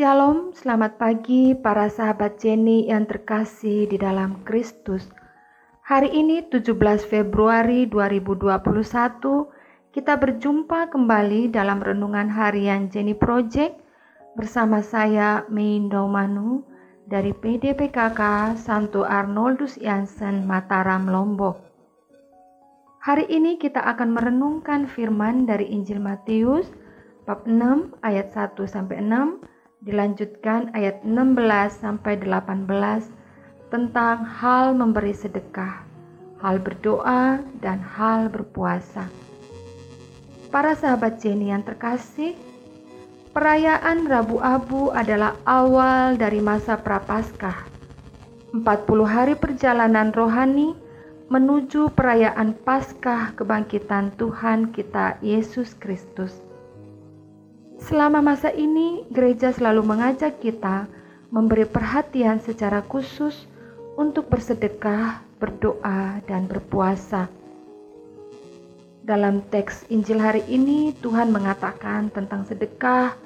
Shalom, selamat pagi para sahabat Jenny yang terkasih di dalam Kristus. Hari ini 17 Februari 2021, kita berjumpa kembali dalam renungan harian Jenny Project bersama saya Meindo Manu dari PDPKK Santo Arnoldus Jansen Mataram Lombok. Hari ini kita akan merenungkan firman dari Injil Matius bab 6 ayat 1 sampai 6 dilanjutkan ayat 16 sampai 18 tentang hal memberi sedekah, hal berdoa dan hal berpuasa. Para sahabat Jenny yang terkasih, perayaan Rabu Abu adalah awal dari masa Prapaskah. 40 hari perjalanan rohani menuju perayaan Paskah kebangkitan Tuhan kita Yesus Kristus. Selama masa ini, gereja selalu mengajak kita memberi perhatian secara khusus untuk bersedekah, berdoa, dan berpuasa. Dalam teks Injil hari ini, Tuhan mengatakan tentang sedekah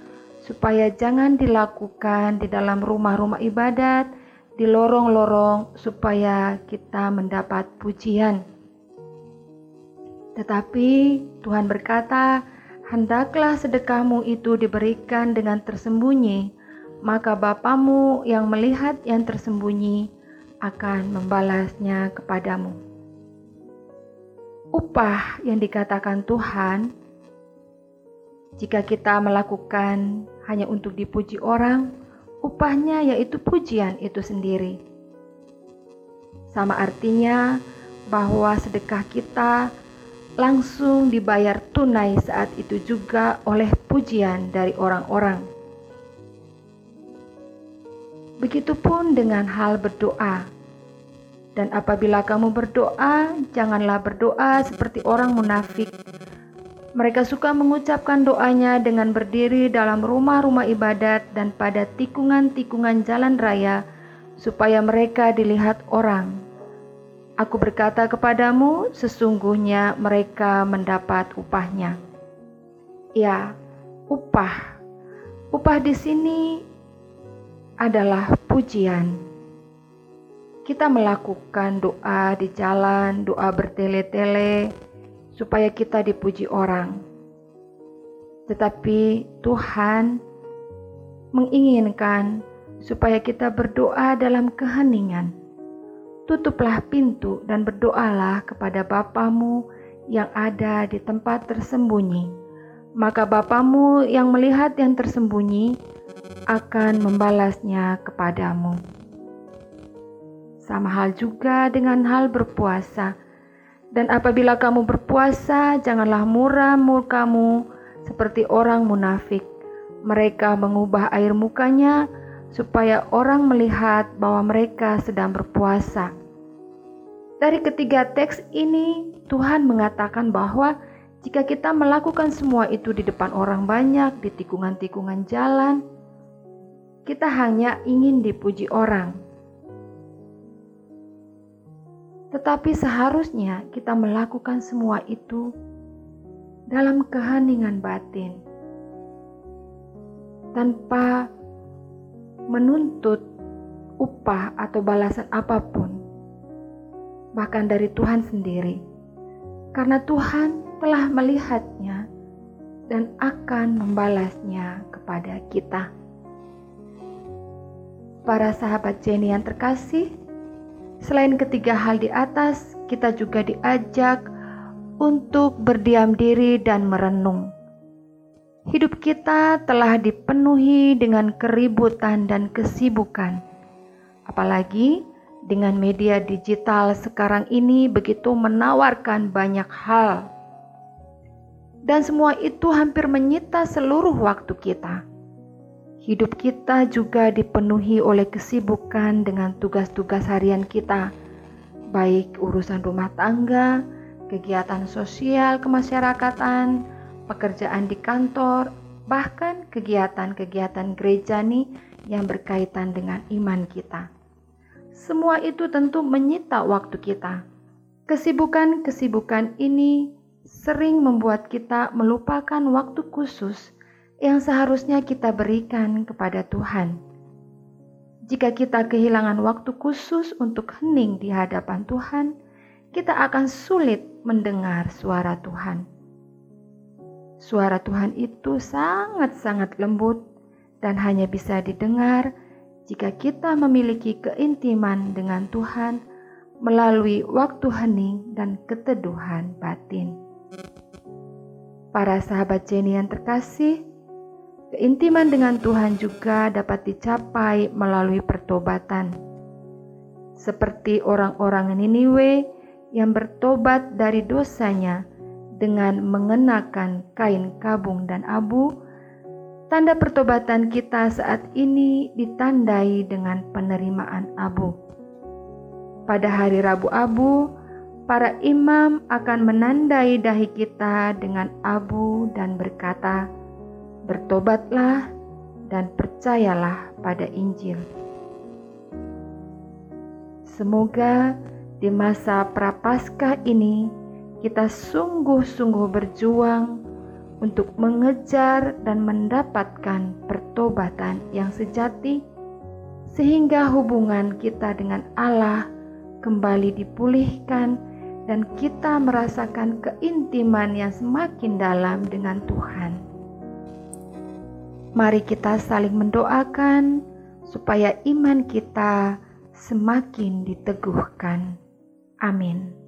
supaya jangan dilakukan di dalam rumah-rumah ibadat, di lorong-lorong, supaya kita mendapat pujian. Tetapi Tuhan berkata, hendaklah sedekahmu itu diberikan dengan tersembunyi, maka Bapamu yang melihat yang tersembunyi akan membalasnya kepadamu. Upah yang dikatakan Tuhan, jika kita melakukan hanya untuk dipuji orang, upahnya yaitu pujian itu sendiri. Sama artinya bahwa sedekah kita langsung dibayar tunai saat itu juga oleh pujian dari orang-orang. Begitupun dengan hal berdoa. Dan apabila kamu berdoa, janganlah berdoa seperti orang munafik. Mereka suka mengucapkan doanya dengan berdiri dalam rumah-rumah ibadat dan pada tikungan-tikungan jalan raya, supaya mereka dilihat orang. Aku berkata kepadamu, sesungguhnya mereka mendapat upahnya. Ya, upah. Upah di sini adalah pujian. Kita melakukan doa di jalan, doa bertele-tele, supaya kita dipuji orang. Tetapi Tuhan menginginkan supaya kita berdoa dalam keheningan tutuplah pintu dan berdoalah kepada Bapamu yang ada di tempat tersembunyi. Maka Bapamu yang melihat yang tersembunyi akan membalasnya kepadamu. Sama hal juga dengan hal berpuasa. Dan apabila kamu berpuasa, janganlah muram mukamu seperti orang munafik. Mereka mengubah air mukanya supaya orang melihat bahwa mereka sedang berpuasa. Dari ketiga teks ini, Tuhan mengatakan bahwa jika kita melakukan semua itu di depan orang banyak, di tikungan-tikungan jalan, kita hanya ingin dipuji orang. Tetapi seharusnya kita melakukan semua itu dalam keheningan batin, tanpa menuntut upah atau balasan apa pun, bahkan dari Tuhan sendiri, karena Tuhan telah melihatnya dan akan membalasnya kepada kita. Para sahabat Jenny yang terkasih, selain ketiga hal di atas, kita juga diajak untuk berdiam diri dan merenung Hidup kita telah dipenuhi dengan keributan dan kesibukan. Apalagi dengan media digital sekarang ini begitu menawarkan banyak hal. Dan semua itu hampir menyita seluruh waktu kita. Hidup kita juga dipenuhi oleh kesibukan dengan tugas-tugas harian kita, baik urusan rumah tangga, kegiatan sosial kemasyarakatan, pekerjaan di kantor, bahkan kegiatan-kegiatan gereja nih yang berkaitan dengan iman kita. Semua itu tentu menyita waktu kita. Kesibukan-kesibukan ini sering membuat kita melupakan waktu khusus yang seharusnya kita berikan kepada Tuhan. Jika kita kehilangan waktu khusus untuk hening di hadapan Tuhan, kita akan sulit mendengar suara Tuhan. Suara Tuhan itu sangat-sangat lembut dan hanya bisa didengar jika kita memiliki keintiman dengan Tuhan melalui waktu hening dan keteduhan batin. Para sahabat Jenny yang terkasih, keintiman dengan Tuhan juga dapat dicapai melalui pertobatan. Seperti orang-orang Niniwe yang bertobat dari dosanya dengan mengenakan kain kabung dan abu, tanda pertobatan kita saat ini ditandai dengan penerimaan abu. Pada hari Rabu Abu, para imam akan menandai dahi kita dengan abu dan berkata, "Bertobatlah dan percayalah pada Injil." Semoga di masa prapaskah ini kita sungguh-sungguh berjuang untuk mengejar dan mendapatkan pertobatan yang sejati, sehingga hubungan kita dengan Allah kembali dipulihkan dan kita merasakan keintiman yang semakin dalam dengan Tuhan. Mari kita saling mendoakan supaya iman kita semakin diteguhkan. Amin.